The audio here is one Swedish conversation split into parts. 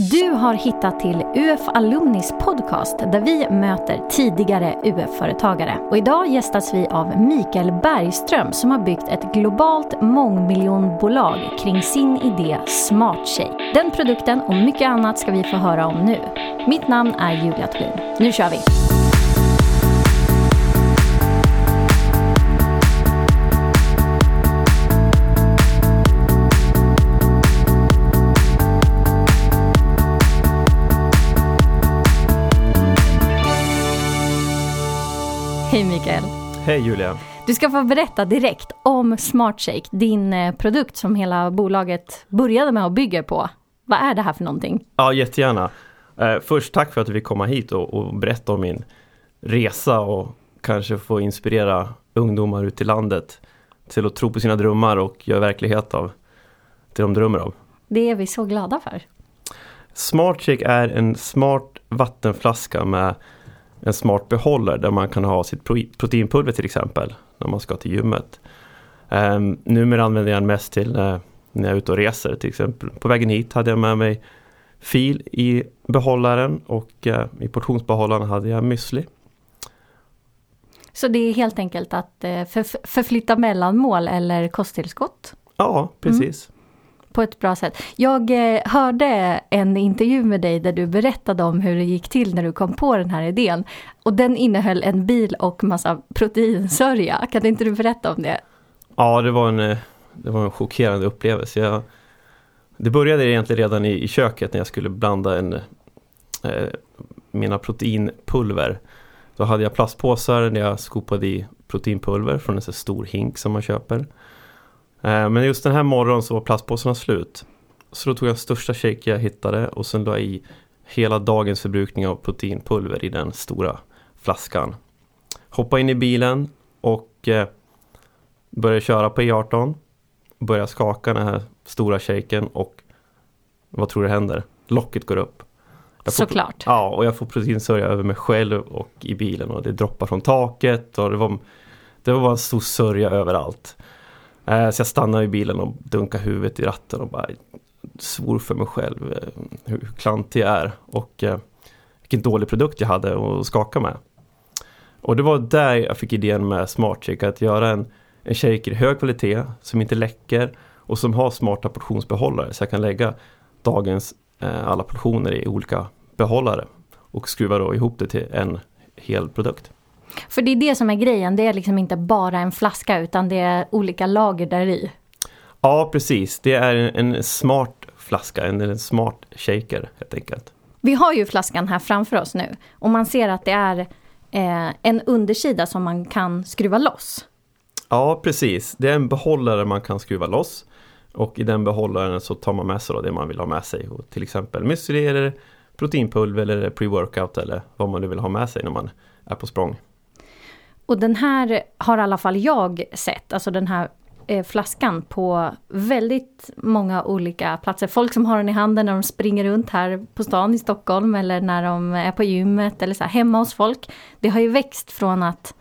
Du har hittat till UF Alumnis podcast där vi möter tidigare UF-företagare. Och idag gästas vi av Mikael Bergström som har byggt ett globalt mångmiljonbolag kring sin idé Smart Shake. Den produkten och mycket annat ska vi få höra om nu. Mitt namn är Julia Thulin. Nu kör vi! Hej Mikael! Hej Julia! Du ska få berätta direkt om SmartShake, din eh, produkt som hela bolaget började med och bygger på. Vad är det här för någonting? Ja, jättegärna. Eh, först tack för att du fick komma hit och, och, berätta om min resa och kanske få inspirera ungdomar ute i landet till att tro på sina drömmar och göra verklighet av det de drömmer om. Det är vi så glada för. SmartShake är en smart vattenflaska med en smart behållare där man kan ha sitt proteinpulver till exempel när man ska till gymmet. Um, numera använder jag den mest till uh, när jag är ute och reser till exempel. På vägen hit hade jag med mig fil i behållaren och uh, i portionsbehållaren hade jag müsli. Så det är helt enkelt att uh, för, förflytta mellanmål eller kosttillskott? Ja, precis. Mm på ett bra sätt. Jag eh, hörde en intervju med dig där du berättade om hur det gick till när du kom på den här idén. Och den innehöll en bil och massa proteinsörja. Kan inte du berätta om det? Ja, det var en, eh, det var en chockerande upplevelse. Jag, det började egentligen redan i, i köket när jag skulle blanda en, eh, mina proteinpulver. Då hade jag plastpåsar där jag skopade i proteinpulver från en så stor hink som man köper. Eh, men just den här morgonen så var plastpåsarna slut. Så då tog jag största shake jag hittade och sen la jag i hela dagens förbrukning av proteinpulver i den stora flaskan. Hoppa in i bilen och eh, började köra på E18. Började skaka den här stora shaken och vad tror du händer? Locket går upp. Får, Såklart. Ja, och jag får proteinsörja över mig själv och i bilen och det droppar från taket och det var, det var bara en stor sörja överallt. Eh, så jag stannade i bilen och dunkade huvudet i ratten och bara svor för mig själv eh, hur klantig jag är och eh, vilken dålig produkt jag hade att skaka med. Och det var där jag fick idén med SmartShake, att göra en, en shaker i hög kvalitet som inte läcker och som har smarta portionsbehållare så jag kan lägga dagens eh, alla portioner i olika behållare och skruva då ihop det till en hel produkt. För det är det som är grejen, det är liksom inte bara en flaska utan det är olika lager där i. Ja precis, det är en smart flaska, en, smart shaker helt enkelt. Vi har ju flaskan här framför oss nu och man ser att det är eh, en undersida som man kan skruva loss. Ja precis, det är en behållare man kan skruva loss. Och i den behållaren så tar man med sig det man vill ha med sig. Och till exempel müsli eller proteinpulver eller pre-workout eller vad man nu vill ha med sig när man är på språng. Och den här har i alla fall jag sett, alltså den här eh, flaskan på väldigt många olika platser. Folk som har den i handen när de springer runt här på stan i Stockholm eller när de är på gymmet eller så här, hemma hos folk. Det har ju växt från att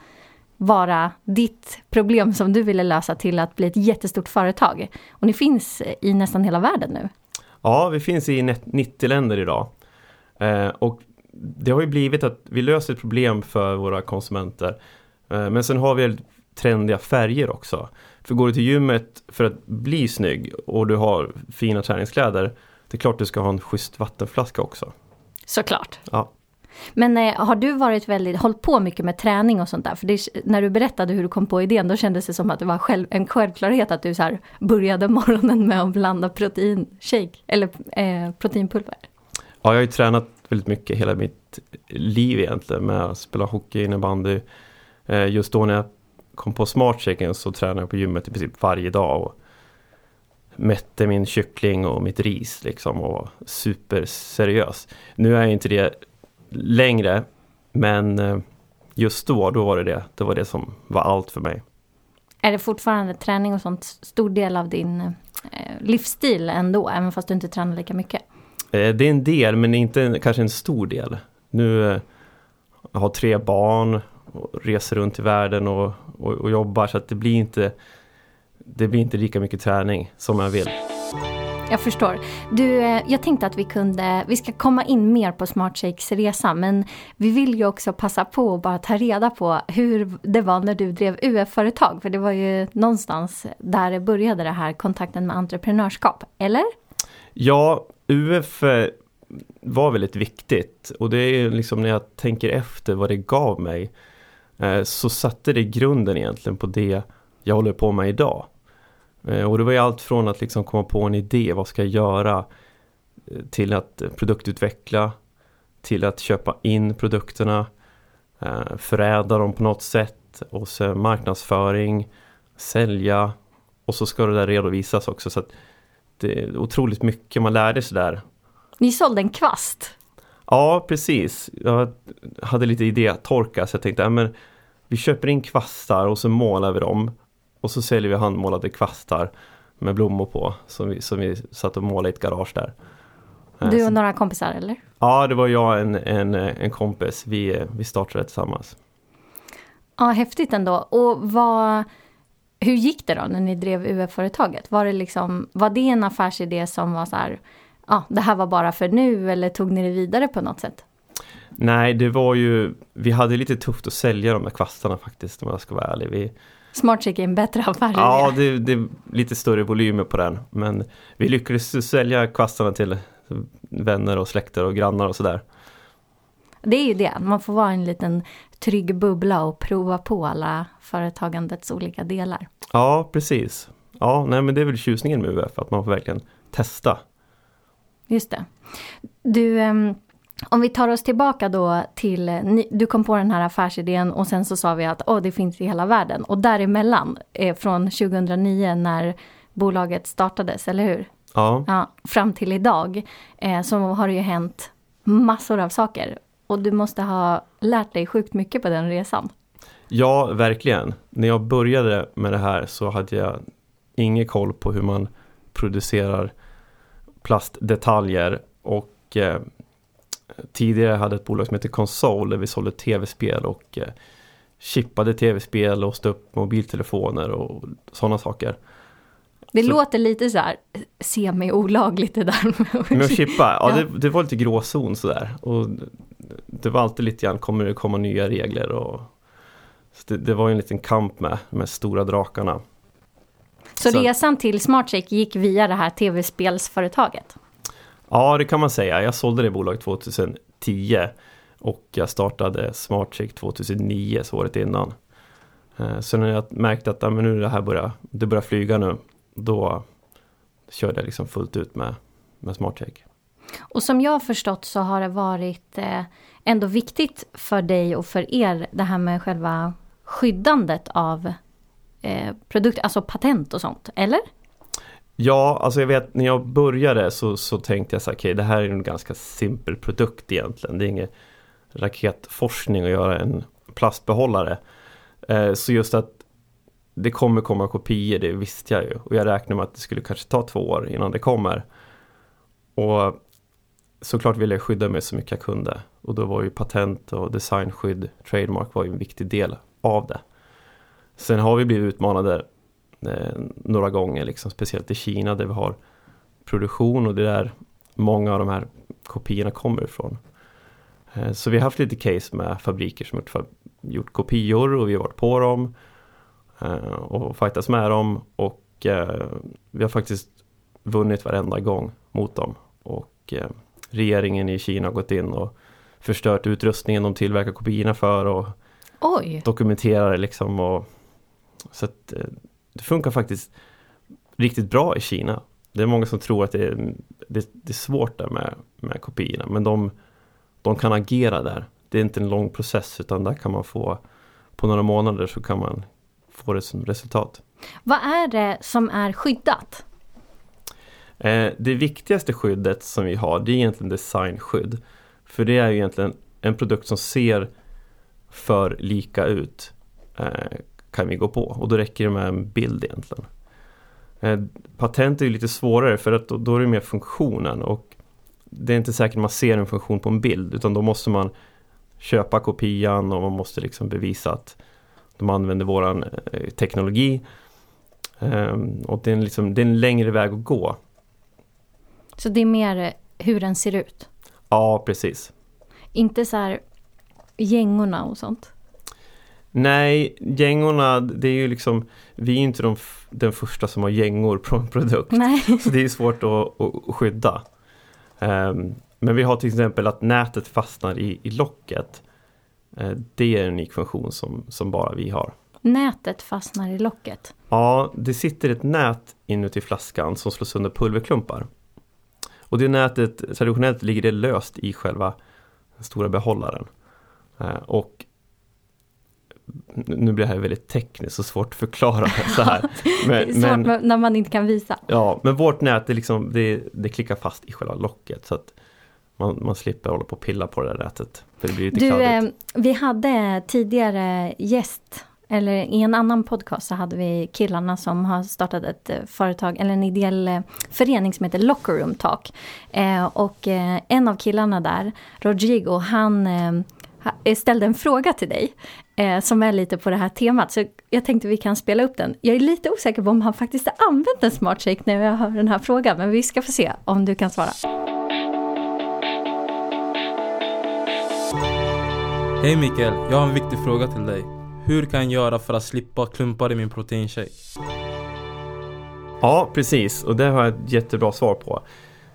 vara ditt problem som du ville lösa till att bli ett jättestort företag. Och ni finns i nästan hela världen nu. Ja, vi finns i 90 länder idag. Eh, och det har ju blivit att vi löser ett problem för våra konsumenter men sen har vi trendiga färger också. För går du till gymmet för att bli snygg och du har fina träningskläder, det är klart du ska ha en schysst vattenflaska också. Såklart. Ja. Men eh, har du varit väldigt, hållit på mycket med träning och sånt där? För det, när du berättade hur du kom på idén, då kändes det som att det var själv, en självklarhet att du så här började morgonen med att blanda proteinshake, eller eh, proteinpulver. Ja, jag har ju tränat väldigt mycket hela mitt liv egentligen med att spela hockey, innebandy, Eh, just då när jag kom på smartshaken så tränade jag på gymmet i princip varje dag. Och mätte min kyckling och mitt ris liksom och var superseriös. Nu är jag inte det längre men eh, just då, då var det det. Det var det som var allt för mig. Är det fortfarande träning och sånt stor del av din eh, livsstil ändå, även fast du inte tränar lika mycket? det är en del, men inte kanske en stor del. Nu jag har tre barn och reser runt i världen och, och, och, jobbar så att det blir inte det blir inte lika mycket träning som jag vill. jag förstår. Du, eh, jag tänkte att vi kunde, vi ska komma in mer på SmartShakes resa, men vi vill ju också passa på att bara ta reda på hur det var när du drev UF-företag, för det var ju någonstans där det började det här kontakten med entreprenörskap, eller? Ja, UF eh, var väldigt viktigt och det är liksom när jag tänker efter vad det gav mig Eh, så satte det grunden egentligen på det jag håller på med idag. Eh, och det var ju allt från att liksom komma på en idé, vad ska jag göra? Eh, till att produktutveckla, till att köpa in produkterna, förädla dem på något sätt och sen marknadsföring, sälja och så ska det där redovisas också. Så det är otroligt mycket man lärde sig där. Ni sålde en kvast? Ja, precis. Jag hade lite idétorka så jag tänkte, ja, men vi köper in kvastar och så målar vi dem och så säljer vi handmålade kvastar med blommor på som vi, som vi satt och målade i ett garage där. Du och några kompisar eller? Ja, det var jag och en, en, en kompis. Vi, vi startade tillsammans. Ja, häftigt ändå. Och vad, hur gick det då när ni drev UF-företaget? Var det, liksom, var det en affärsidé som var så här, ja, det här var bara för nu eller tog ni det vidare på något sätt? Nej, det var ju, vi hade lite tufft att sälja de där kvastarna faktiskt om jag ska vara ärlig. Vi, SmartCheck är en bättre affärsidé. Ja, det, det, är lite större volymer på den. Men vi lyckades sälja kvastarna till vänner och släkter och grannar och sådär. Det är ju det, man får vara en liten trygg bubbla och prova på alla företagandets olika delar. Ja, precis. Ja, nej men det är väl tjusningen med UF, att man får verkligen testa. Just det. Du, ehm, om vi tar oss tillbaka då till, du kom på den här affärsidén och sen så sa vi att oh, det finns i hela världen. Och däremellan, eh, från 2009 när bolaget startades, eller hur? Ja. ja fram till idag eh, så har det ju hänt massor av saker. Och du måste ha lärt dig sjukt mycket på den resan. Ja, verkligen. När jag började med det här så hade jag ingen koll på hur man producerar plastdetaljer och eh, tidigare hade ett bolag som heter Console där vi sålde tv-spel och eh, chippade tv-spel, låste upp mobiltelefoner och sådana saker. Det så, låter lite så här semi-olagligt det där. Med att chippa, ja, ja. Det, det, var lite gråzon sådär. Och det var alltid lite grann, kommer det komma nya regler? Och, det, det, var en liten kamp med de stora drakarna. Så, så resan till SmartCheck gick via det här tv-spelsföretaget? Ja, det kan man säga. Jag sålde det bolaget 2010 och jag startade SmartCheck 2009, så året innan. Eh, så när jag märkte att ja, men nu det här börjar, det börjar flyga nu, då körde jag liksom fullt ut med, med SmartCheck. Och som jag har förstått så har det varit eh, ändå viktigt för dig och för er det här med själva skyddandet av eh, produkter, alltså patent och sånt, eller? Ja, alltså jag vet när jag började så, så tänkte jag så okej okay, det här är en ganska simpel produkt egentligen. Det är ingen raketforskning att göra en plastbehållare. Eh, så just att det kommer komma kopior, det visste jag ju. Och jag räknade med att det skulle kanske ta två år innan det kommer. Och såklart ville jag skydda mig så mycket jag kunde. Och då var ju patent och designskydd, trademark var ju en viktig del av det. Sen har vi blivit utmanade eh, några gånger, liksom, speciellt i Kina där vi har produktion och det är där många av de här kopiorna kommer ifrån. Eh, så vi har haft lite case med fabriker som gjort, gjort kopior och vi har varit på dem eh, och fightats med dem och eh, vi har faktiskt vunnit varenda gång mot dem. Och eh, regeringen i Kina har gått in och förstört utrustningen de tillverkar kopiorna för och Oj. dokumenterar det liksom. Och, så att, eh, det funkar faktiskt riktigt bra i Kina. Det är många som tror att det är, det, det är svårt där med, med kopiorna men de, de kan agera där. Det är inte en lång process utan där kan man få på några månader så kan man få det som resultat. Vad är det som är skyddat? Eh, det viktigaste skyddet som vi har det är egentligen designskydd. För det är ju egentligen en produkt som ser för lika ut. Eh, kan vi gå på och då räcker det med en bild egentligen. Eh, patent är ju lite svårare för att då, är det mer funktionen och det är inte säkert man ser en funktion på en bild utan då måste man köpa kopian och man måste liksom bevisa att de använder våran teknologi. Och det är, liksom, det är en längre väg att gå. Så det är mer eh, hur den ser ut? Ja, precis. Inte så här gängorna och sånt? Nej, gängorna, det är ju liksom, vi är inte de, den första som har gängor på en produkt. Nej. Så det är svårt att, att skydda. Um, men vi har till exempel att nätet fastnar i, i locket. Uh, det är en unik funktion som, som bara vi har. Nätet fastnar i locket? Ja, det sitter ett nät inuti flaskan som slår sönder pulverklumpar. Och det nätet, traditionellt ligger det löst i själva stora behållaren. Uh, och nu blir det här väldigt tekniskt och svårt att förklara så här. Men, det är svårt men, när man inte kan visa. Ja, men vårt nät det, liksom, det, det klickar fast i själva locket så att man, man slipper hålla på och pilla på det där nätet. För det blir lite du, eh, vi hade tidigare gäst, eller i en annan podcast så hade vi killarna som har startat ett eh, företag, eller en ideell eh, förening som heter Locker Room Talk. Eh, och eh, en av killarna där, Rodrigo, han eh, ställde en fråga till dig eh, som är lite på det här temat. Så jag tänkte vi kan spela upp den. Jag är lite osäker på om han faktiskt har använt en smart shake när jag hör den här frågan. Men vi ska få se om du kan svara. Hej Mikael, jag har en viktig fråga till dig. Hur kan jag göra för att slippa klumpar i min proteinshake? Ja, precis. Och det har jag ett jättebra svar på.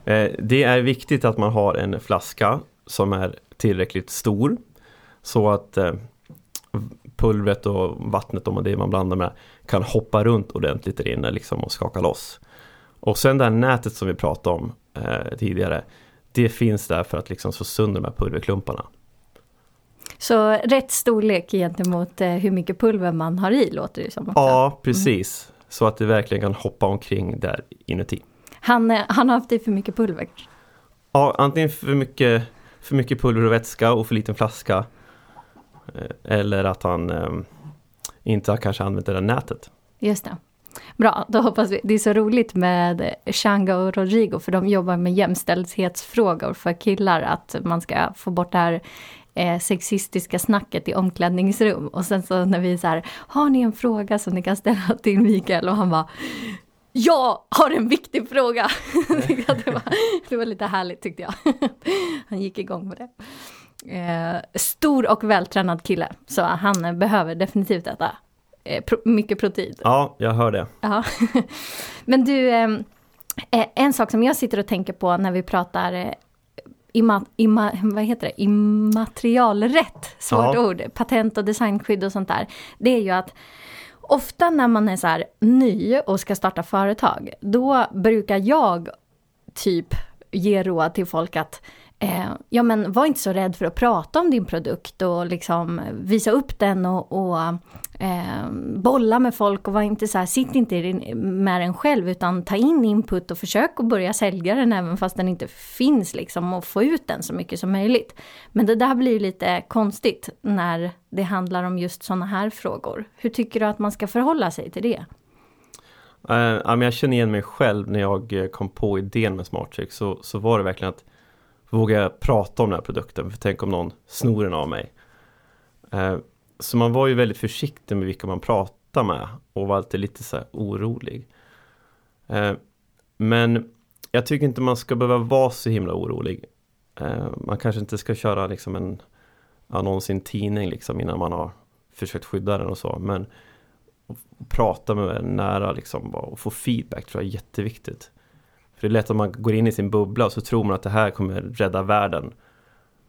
Eh, det är viktigt att man har en flaska som är tillräckligt stor så att eh, pulvret och vattnet och det man blandar med kan hoppa runt ordentligt där inne liksom och skaka loss. Och sen det här nätet som vi pratade om eh, tidigare. Det finns där för att liksom slå sönder de här pulverklumparna. Så rätt storlek gentemot eh, hur mycket pulver man har i låter det som. Också. Ja, mm. precis. Mm. Så att det verkligen kan hoppa omkring där inuti. Han, eh, han har haft i för mycket pulver? Ja, antingen för mycket, för mycket pulver och vätska och för liten flaska. Eh, eller att han eh, inte har kanske använt det där nätet. Just det. Bra, då hoppas vi. Det är så roligt med Shanga och Rodrigo för de jobbar med jämställdhetsfrågor för killar. Att man ska få bort det här eh, sexistiska snacket i omklädningsrum. Och sen så när vi är så här, har ni en fråga som ni kan ställa till Mikael? Och han bara, jag har en viktig fråga! det, var, det var lite härligt tyckte jag. Han gick igång på det. Eh, stor och vältränad kille, så han behöver definitivt äta eh, pro mycket protein. Ja, jag hör det. Ja. Men du, ehm, eh, en sak som jag sitter och tänker på när vi pratar eh, Imma, imma, vad heter det? immaterialrätt, svårt ja. ord, patent och designskydd och sånt där. Det är ju att ofta när man är så här ny och ska starta företag, då brukar jag typ ge råd till folk att Eh, ja men var inte så rädd för att prata om din produkt och liksom visa upp den och, och eh, bolla med folk och var inte så här, sitt inte med den själv utan ta in input och försök att börja sälja den även fast den inte finns liksom och få ut den så mycket som möjligt. Men det där blir lite konstigt när det handlar om just sådana här frågor. Hur tycker du att man ska förhålla sig till det? Uh, jag känner igen mig själv när jag eh, kom på idén med SmartCheck så, så var det verkligen att vågar jag prata om den här produkten? För tänk om någon snor den av mig. Eh, så man var ju väldigt försiktig med vilka man pratade med och var alltid lite så orolig. Eh, men jag tycker inte man ska behöva vara så himla orolig. Eh, man kanske inte ska köra liksom en annons i en tidning liksom innan man har försökt skydda den och så. Men prata med en nära liksom och få feedback tror jag är jätteviktigt. För det är lätt att man går in i sin bubbla och så tror man att det här kommer rädda världen.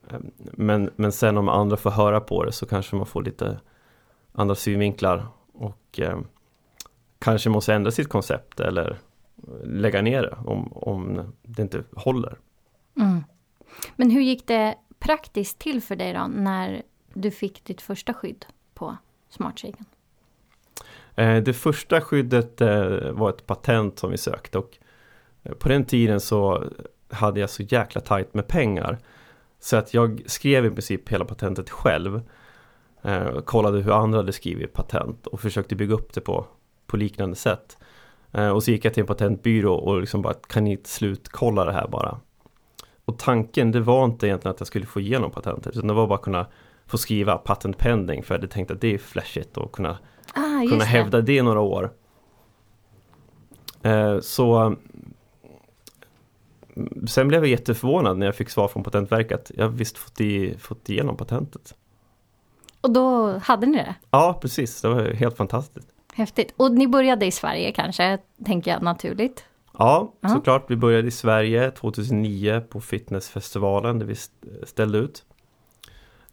Ehm, men, men sen om andra får höra på det så kanske man får lite andra synvinklar och eh, kanske måste ändra sitt koncept eller lägga ner det om, om det inte håller. Mm. Men hur gick det praktiskt till för dig då när du fick ditt första skydd på smartshaken? Eh, det första skyddet eh, var ett patent som vi sökte och på den tiden så hade jag så jäkla tajt med pengar. Så att jag skrev i princip hela patentet själv. Eh, kollade hur andra hade skrivit patent och försökte bygga upp det på, på liknande sätt. Eh, och så gick jag till en patentbyrå och liksom bara, kan ni slutkolla det här bara? Och tanken det var inte egentligen att jag skulle få igenom patentet utan det var bara att kunna få skriva patent pending för jag hade tänkt att det är flashigt och kunna, ah, kunna hävda det några år. Eh, så sen blev jag jätteförvånad när jag fick svar från Patentverket. Jag har visst fått, i, fått igenom patentet. Och då hade ni det? Ja, precis. Det var helt fantastiskt. Häftigt. Och ni började i Sverige kanske, tänker jag naturligt? Ja, Ja. såklart. Vi började i Sverige 2009 på fitnessfestivalen där vi st- ställde ut.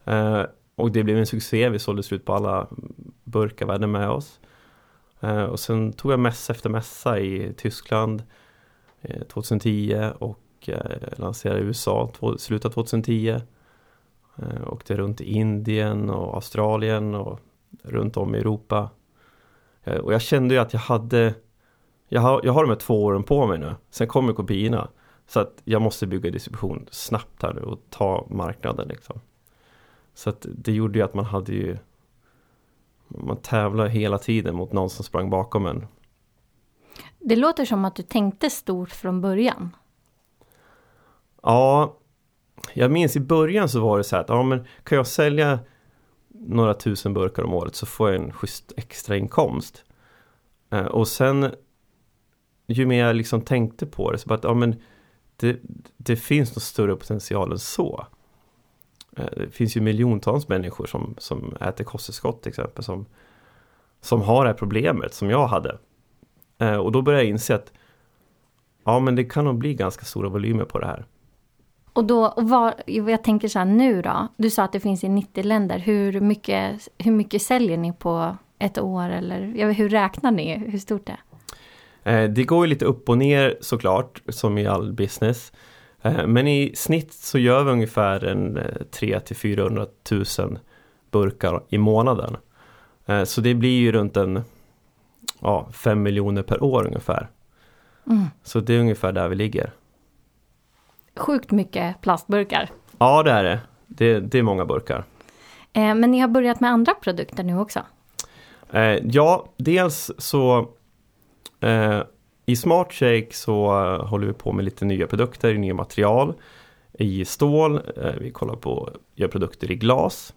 Eh, och det blev en succé. Vi sålde slut på alla burkar vi hade med oss. Eh, och sen tog jag mässa efter mässa i Tyskland Eh, 2010 och eh, lanserade i USA slutet av 2010. Eh, åkte runt i Indien och Australien och runt om i Europa. Och jag kände ju att jag hade jag har, jag har de här två åren på mig nu. Sen kommer kopiorna. Så att jag måste bygga distribution snabbt här nu och ta marknaden liksom. Så att det gjorde ju att man hade ju Man tävlar hela tiden mot någon som sprang bakom en. Det låter som att du tänkte stort från början. Ja Jag minns i början så var det så här att ja men kan jag sälja Några tusen burkar om året så får jag en schysst extra inkomst. Eh, och sen Ju mer jag liksom tänkte på det så bara att ja men det, det finns nog större potential än så. Eh, det finns ju miljontals människor som, som äter kosttillskott till exempel som, som har det här problemet som jag hade. Eh, Och då började jag inse att ja men det kan nog bli ganska stora volymer på det här. Och då, och var, jag tänker så här nu då. Du sa att det finns i 90 länder. Hur mycket, hur mycket säljer ni på ett år? Eller jag vet, hur räknar ni? Hur stort det är? Eh, Det går ju lite upp och ner såklart, som i all business. Eh, Men i snitt så gör vi ungefär en 3 till 400 000 burkar i månaden. Så det blir ju runt en ja, 5 miljoner per år ungefär. Mm. Så det är ungefär där vi ligger. Sjukt mycket plastburkar. Ja, det är det. Det, det är många burkar. Eh, men ni har börjat med andra produkter nu också. Eh, ja, dels så eh, i Smart Shake så eh, håller vi på med lite nya produkter, nya material i stål. Eh, vi kollar på gör produkter i glas.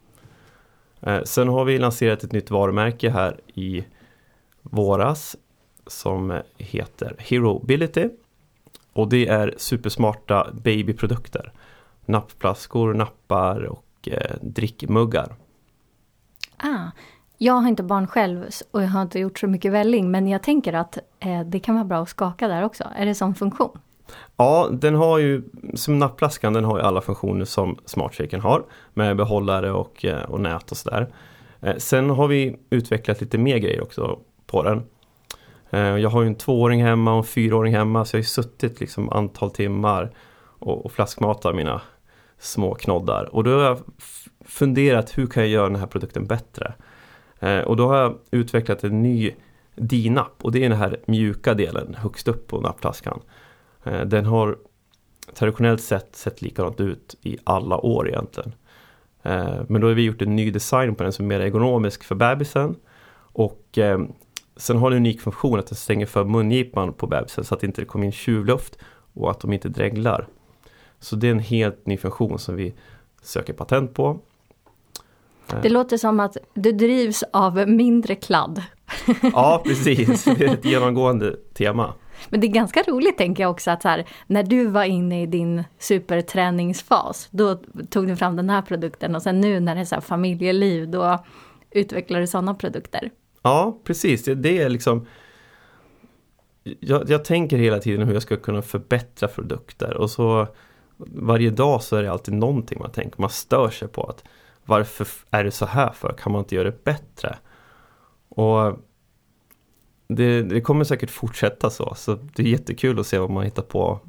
Eh, sen har vi lanserat ett nytt varumärke här i våras som heter Herobility. Och det är supersmarta babyprodukter. Nappflaskor, nappar och eh, drickmuggar. Ah, jag har inte barn själv och jag har inte gjort så mycket välling. Men jag tänker att eh, det kan vara bra att skaka där också. Är det som funktion? Ja, den har ju, som nappflaskan, den har ju alla funktioner som SmartShaken har. Med behållare och, eh, och nät och sådär. Eh, Sen har vi utvecklat lite mer grejer också på den. Eh, jag har ju en tvååring hemma och en fyraåring hemma så jag har ju suttit liksom antal timmar och, och flaskmatar mina små knoddar. Och då har jag funderat hur kan jag göra den här produkten bättre? Eh, och då har jag utvecklat en ny D-napp och det är den här mjuka delen högst upp på nappflaskan. Eh, den har traditionellt sett sett likadant ut i alla år egentligen. Men då har vi gjort en ny design på den som är mer ergonomisk för bebisen. Och sen har den en unik funktion att den stänger för mungipan på bebisen så att det inte kommer in tjuvluft och att de inte dreglar. Så det är en helt ny funktion som vi söker patent på. Det låter som att du drivs av mindre kladd. Ja, precis. Det är ett genomgående tema. Men det är ganska roligt tänker jag också att så här, när du var inne i din superträningsfas, då tog du fram den här produkten och sen nu när det är så familjeliv, då utvecklar du sådana produkter. Ja, precis. Det, det är liksom jag, jag tänker hela tiden hur jag ska kunna förbättra produkter och så varje dag så är det alltid någonting man tänker. Man stör sig på att varför är det så här för? Kan man inte göra det bättre? Och det, det kommer säkert fortsätta så. Så det är jättekul att se vad man hittar på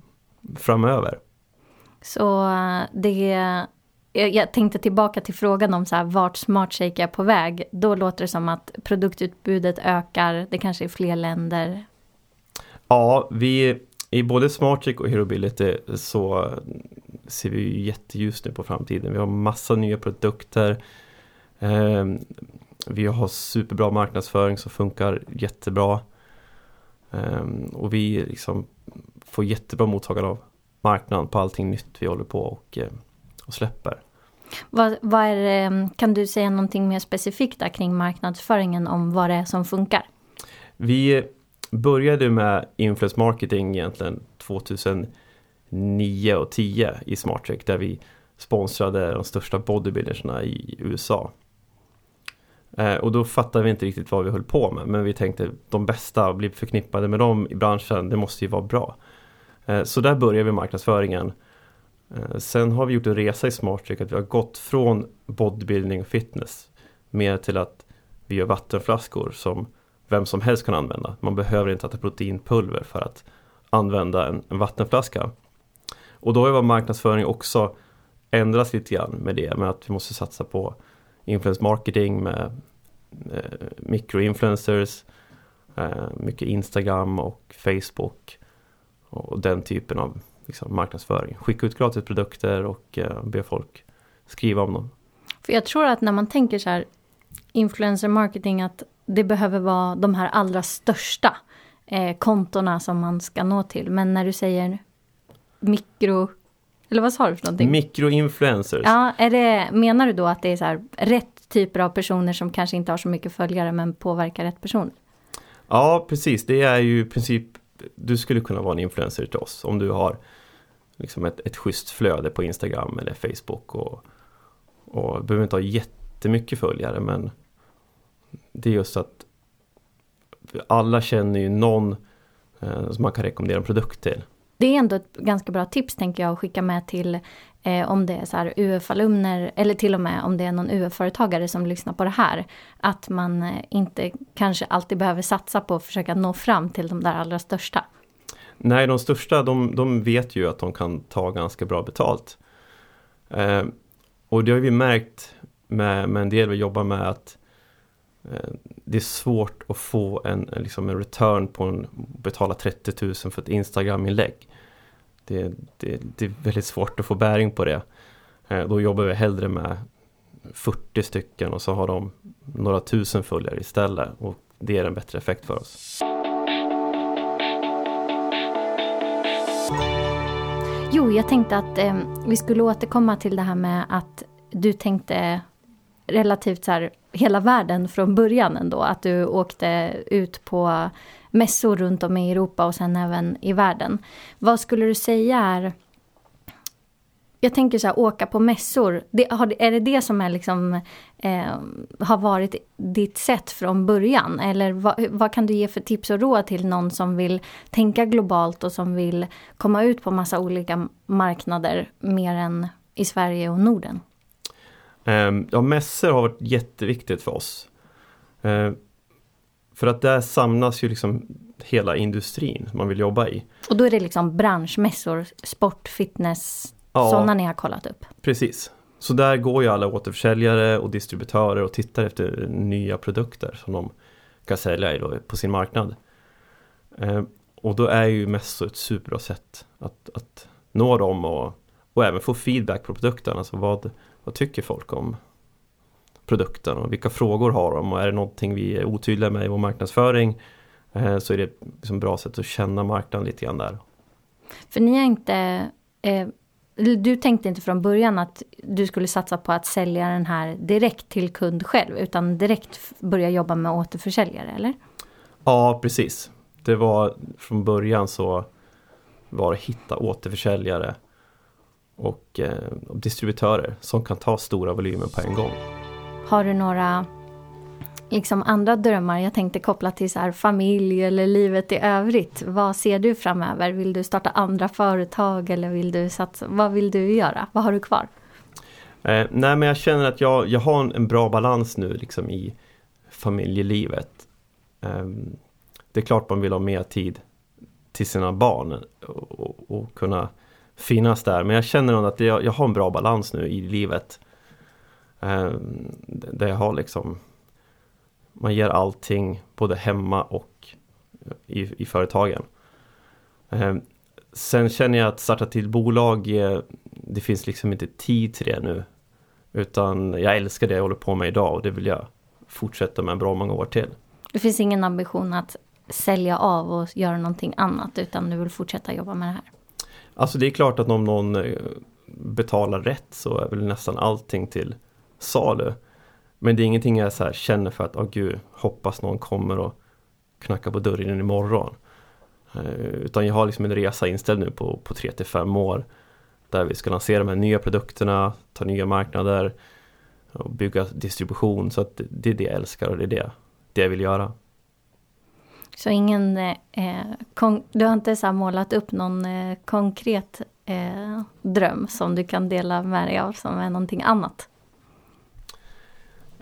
framöver. Så eh, det, jag, tänkte tillbaka till frågan om så här, vart SmartShake är på väg. Då låter det som att produktutbudet ökar, det kanske är fler länder. Ja, vi i både Smartshake och Herobility så ser vi ju jätteljust nu på framtiden. Vi har massa nya produkter. Ehm, vi har superbra marknadsföring som funkar jättebra. Ehm, och vi liksom får jättebra mottagande av marknaden på allting nytt vi håller på och, eh, och släpper. Vad, vad är, ehm, kan du säga någonting mer specifikt där kring marknadsföringen om vad det är som funkar? Vi började med influence marketing egentligen 2009 och 10 i SmartTrack där vi sponsrade de största bodybuildersna i USA. Eh, och då fattade vi inte riktigt vad vi höll på med men vi tänkte de bästa blir förknippade med dem i branschen, det måste ju vara bra. Eh, så där började vi marknadsföringen. Eh, sen har vi gjort en resa i Smarttrick att vi har gått från bodybuilding och fitness mer till att vi gör vattenflaskor som vem som helst kan använda. Man behöver inte äta proteinpulver för att använda en, en vattenflaska. Och då har vår marknadsföring också ändrats lite grann med det, med att vi måste satsa på influence marketing med eh, mikroinfluencers, eh, mycket Instagram och Facebook och den typen av liksom, marknadsföring. Skicka ut gratis produkter och eh, be folk skriva om dem. För jag tror att när man tänker så här influencer marketing att det behöver vara de här allra största eh, kontona som man ska nå till. Men när du säger mikro... Eller vad sa du för någonting? Mikroinfluencers. Ja, är det, menar du då att det är så här, rätt typer av personer som kanske inte har så mycket följare men påverkar rätt personer? Ja, precis. Det är ju i princip, du skulle kunna vara en influencer till oss om du har liksom ett, ett schysst flöde på Instagram eller Facebook och, och behöver inte ha jättemycket följare men det är just att alla känner ju någon eh, som man kan rekommendera en produkt till. Det är ändå ett ganska bra tips tänker jag att skicka med till eh, om det är så här UF-alumner eller till och med om det är någon UF-företagare som lyssnar på det här. Att man eh, inte kanske alltid behöver satsa på att försöka nå fram till de där allra största. Nej, de största de, de vet ju att de kan ta ganska bra betalt. Eh, och det har vi märkt med, med en del vi jobbar med att Eh, det är svårt att få en, liksom en return på en betala 30 000 för ett Instagram-inlägg. Det, det, det, är väldigt svårt att få bäring på det. Eh, då jobbar vi hellre med 40 stycken och så har de några tusen följare istället och det ger en bättre effekt för oss. Jo, jag tänkte att eh, vi skulle återkomma till det här med att du tänkte relativt så här hela världen från början ändå. Att du åkte ut på mässor runt om i Europa och sen även i världen. Vad skulle du säga är jag tänker så här, åka på mässor. Det, är det det som är liksom, eh, har varit ditt sätt från början? Eller vad, vad, kan du ge för tips och råd till någon som vill tänka globalt och som vill komma ut på massa olika marknader mer än i Sverige och Norden? Ehm, ja, mässor har varit jätteviktigt för oss. Ehm, för att där samlas ju liksom hela industrin man vill jobba i. Och då är det liksom branschmässor, sport, fitness, ja, sådana ni har kollat upp? Precis. Så där går ju alla återförsäljare och distributörer och tittar efter nya produkter som de kan sälja på sin marknad. Ehm, och då är ju mässor ett superbra sätt att, att nå dem och, och även få feedback på produkten. Alltså vad, vad tycker folk om produkten och vilka frågor har de och är det någonting vi är otydliga med i vår marknadsföring eh, så är det ett liksom bra sätt att känna marknaden lite grann där. För ni har inte eh, du tänkte inte från början att du skulle satsa på att sälja den här direkt till kund själv utan direkt börja jobba med återförsäljare eller? Ja precis. Det var från början så var det hitta återförsäljare och eh, distributörer som kan ta stora volymer på en gång. Har du några liksom andra drömmar? Jag tänkte koppla till så här, familj eller livet i övrigt. Vad ser du framöver? Vill du starta andra företag eller vill du satsa? Vad vill du göra? Vad har du kvar? Eh, nej men jag känner att jag, jag har en, en bra balans nu liksom i familjelivet. Eh, det är klart man vill ha mer tid till sina barn och, och, och kunna finnas där. Men jag känner nog att jag, jag har en bra balans nu i livet. Eh, där jag har liksom man ger allting både hemma och i, i företagen. Eh, sen känner jag att starta till bolag eh, Det finns liksom inte tid till det nu. Utan jag älskar det jag håller på med idag och det vill jag fortsätta med bra många år till. Det finns ingen ambition att sälja av och göra någonting annat utan du vill fortsätta jobba med det här? Alltså det är klart att om någon eh, betalar rätt så är väl nästan allting till salu. Men det är ingenting jag så här känner för att, åh oh gud, hoppas någon kommer och knackar på dörren imorgon. Eh, utan jag har liksom en resa inställd nu på, på 3 till 5 år. Där vi ska lansera de här nya produkterna, ta nya marknader och bygga distribution. Så att det är det jag älskar och det är det, det jag vill göra. Så ingen, eh, du har inte så målat upp någon eh, konkret eh, dröm som du kan dela med dig av som är någonting annat?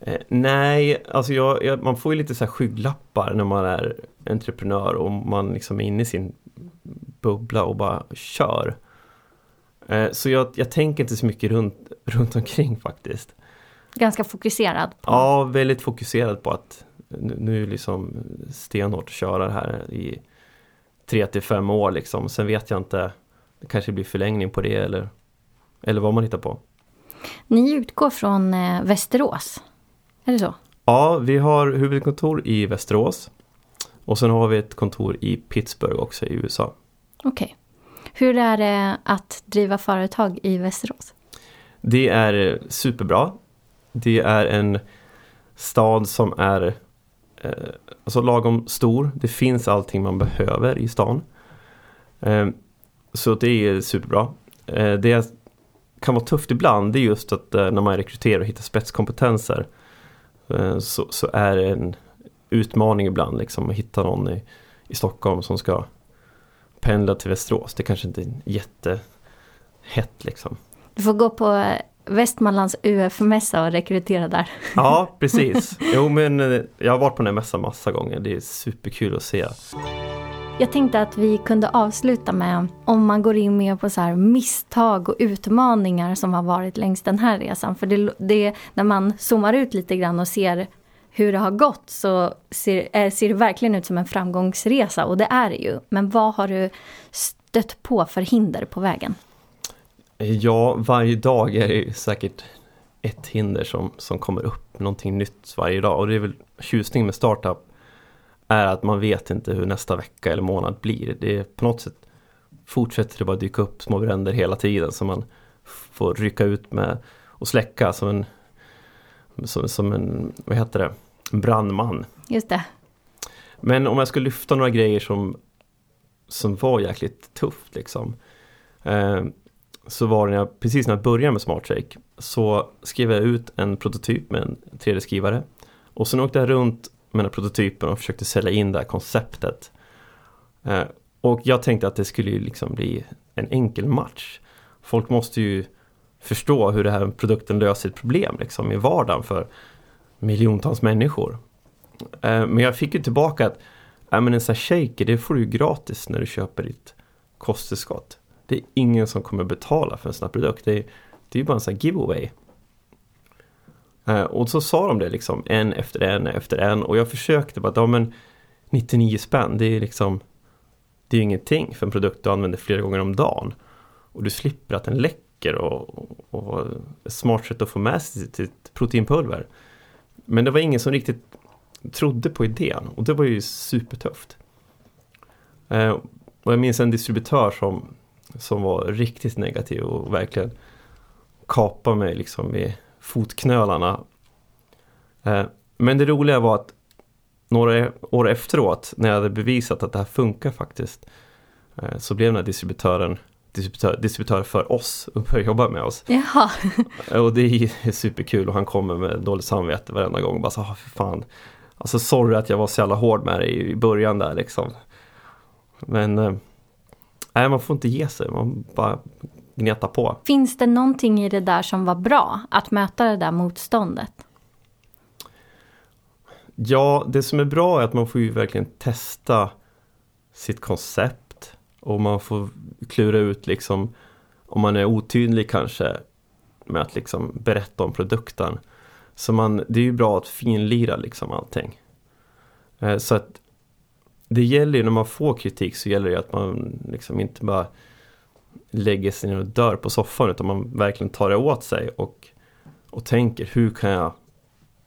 Eh, nej, alltså jag, jag, man får ju lite så skygglappar när man är entreprenör och man liksom är inne i sin bubbla och bara kör. Eh, så jag, jag tänker inte så mycket runt, runt omkring faktiskt. Ganska fokuserad? På. Ja, väldigt fokuserad på att nu, nu liksom stenhårt köra det här i tre till fem år liksom. Sen vet jag inte, det kanske blir förlängning på det eller, eller vad man hittar på. Ni utgår från eh, Västerås, är det så? Ja, vi har huvudkontor i Västerås. Och sen har vi ett kontor i Pittsburgh också i USA. Okej. Okay. Hur är det att driva företag i Västerås? Det är superbra. Det är en stad som är eh, alltså lagom stor. Det finns allting man behöver i stan. Eh, så det är superbra. Eh, det kan vara tufft ibland det är just att eh, när man rekryterar och hittar spetskompetenser så, så, är det en utmaning ibland liksom att hitta någon i, i Stockholm som ska pendla till Västerås. Det kanske inte är jättehett liksom. Du får gå på Västmanlands UF-mässa och rekrytera där. Ja, precis. Jo, men eh, jag har varit på den här mässan massa gånger. Det är superkul att se. Jag tänkte att vi kunde avsluta med om man går in mer på så här misstag och utmaningar som har varit längs den här resan. För det, det, när man zoomar ut lite grann och ser hur det har gått så ser, eh, ser det verkligen ut som en framgångsresa och det är det ju. Men vad har du stött på för hinder på vägen? Ja, varje dag är det säkert ett hinder som, som kommer upp, någonting nytt varje dag. Och det är väl tjusningen med startup är att man vet inte hur nästa vecka eller månad blir. Det är på något sätt fortsätter det bara dyka upp små bränder hela tiden som man får rycka ut med och släcka som en, som, som en, vad heter det, en brandman. Just det. Men om jag ska lyfta några grejer som, som var jäkligt tufft liksom. Eh, så var det när jag, precis när jag började med SmartShake så skrev jag ut en prototyp med en 3D-skrivare. Och sen åkte jag runt med den prototypen och försökte sälja in det här konceptet. Eh, och jag tänkte att det skulle ju liksom bli en enkel match. Folk måste ju förstå hur den här produkten löser ett problem liksom i vardagen för miljontals människor. Eh, men jag fick ju tillbaka att äh, men en sån här shaker det får du ju gratis när du köper ditt kosttillskott. Det är ingen som kommer betala för en sån här produkt. Det är, det är bara en sån här giveaway. Eh, och så sa de det liksom en efter en efter en och jag försökte bara, ja men 99 spänn det är liksom Det är ju ingenting för en produkt du använder flera gånger om dagen. Och du slipper att den läcker och, och, och ett smart sätt att få med sig sitt proteinpulver. Men det var ingen som riktigt trodde på idén och det var ju supertufft. Eh, och jag minns en distributör som som var riktigt negativ och verkligen kapade mig liksom i fotknölarna. Eh, men det roliga var att några år efteråt när jag hade bevisat att det här funkar faktiskt eh, så blev den här distributören distributör, distributör för oss och började jobba med oss. Jaha. Och det är superkul och han kommer med dåligt samvete varenda gång. Bara så, ah, för fan. Alltså sorry att jag var så jävla hård med dig i början där liksom. Men eh, Nej, man får inte ge sig, man bara gnetar på. Finns det någonting i det där som var bra, att möta det där motståndet? Ja, det som är bra är att man får ju verkligen testa sitt koncept och man får klura ut liksom om man är otydlig kanske med att liksom berätta om produkten. Så man, det är ju bra att finlira liksom allting. Eh, så att det gäller ju när man får kritik så gäller det att man liksom inte bara lägger sig ner och dör på soffan utan man verkligen tar det åt sig och, och tänker hur kan jag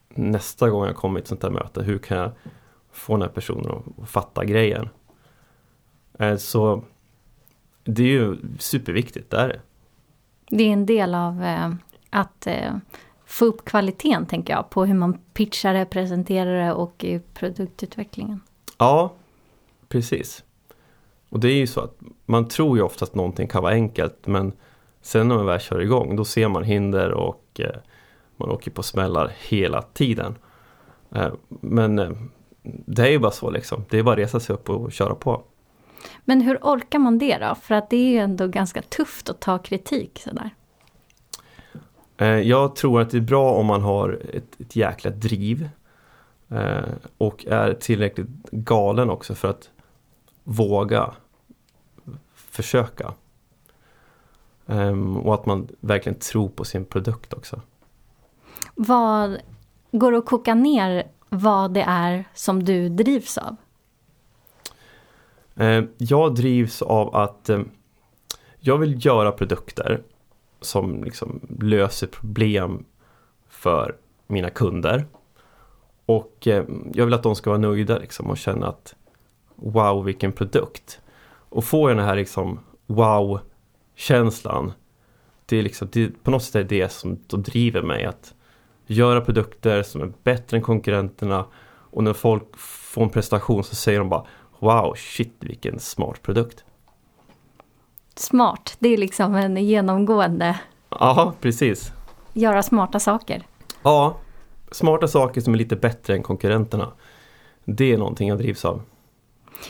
nästa gång jag kommer i ett sånt här möte, hur kan jag få den här personen att fatta grejen? Eh, så det är ju superviktigt, det är det. Det är en del av eh, att eh, få upp kvaliteten tänker jag, på hur man pitchar det, presenterar det och i produktutvecklingen. Ja, Precis. Och det är ju så att man tror ju oftast att någonting kan vara enkelt men sen när man väl kör igång då ser man hinder och eh, man åker på smällar hela tiden. Eh, men eh, det är ju bara så liksom. Det är bara att resa sig upp och köra på. Men hur orkar man det då? För att det är ju ändå ganska tufft att ta kritik sådär. Eh, jag tror att det är bra om man har ett, ett jäkla driv. Eh, och är tillräckligt galen också för att våga försöka. Ehm, och att man verkligen tror på sin produkt också. Vad går det att koka ner vad det är som du drivs av? Eh, jag drivs av att eh, jag vill göra produkter som liksom löser problem för mina kunder. Och jag vill att de ska vara nöjda liksom och känna att wow vilken produkt. Och få den här liksom wow-känslan. Det är liksom, det, på något sätt är det som, som driver mig att göra produkter som är bättre än konkurrenterna och när folk får en prestation så säger de bara Wow, shit vilken smart produkt. Smart, det är liksom en genomgående Ja, precis. göra smarta saker. Ja, smarta saker som är lite bättre än konkurrenterna. Det är någonting jag drivs av.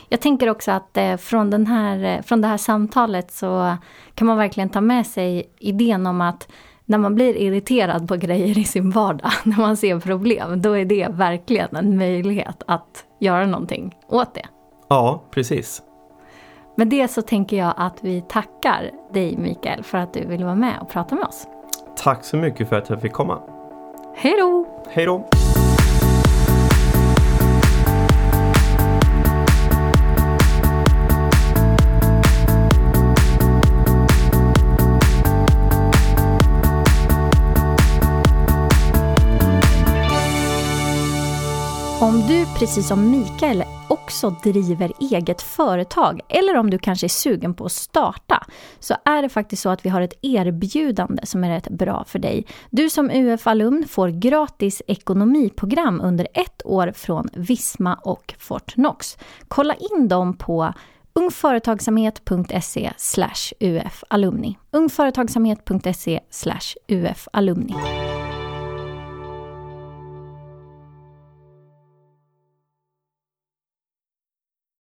Jag tänker också att eh, från, den här, eh, från det här samtalet så kan man verkligen ta med sig idén om att när man blir irriterad på grejer i sin vardag, när man ser problem, då är det verkligen en möjlighet att göra någonting åt det. Ja, precis. Med det så tänker jag att vi tackar dig Mikael för att du ville vara med och prata med oss. Tack så mycket för att jag fick komma. Hej då! Hej då! Om du precis som Mikael också driver eget företag eller om du kanske är sugen på att starta så är det faktiskt så att vi har ett erbjudande som är rätt bra för dig. Du som UF-alumn får gratis ekonomiprogram under ett år från Visma och Fortnox. Kolla in dem på ungföretagsamhet.se ufalumni. ungföretagsamhet.se ufalumni.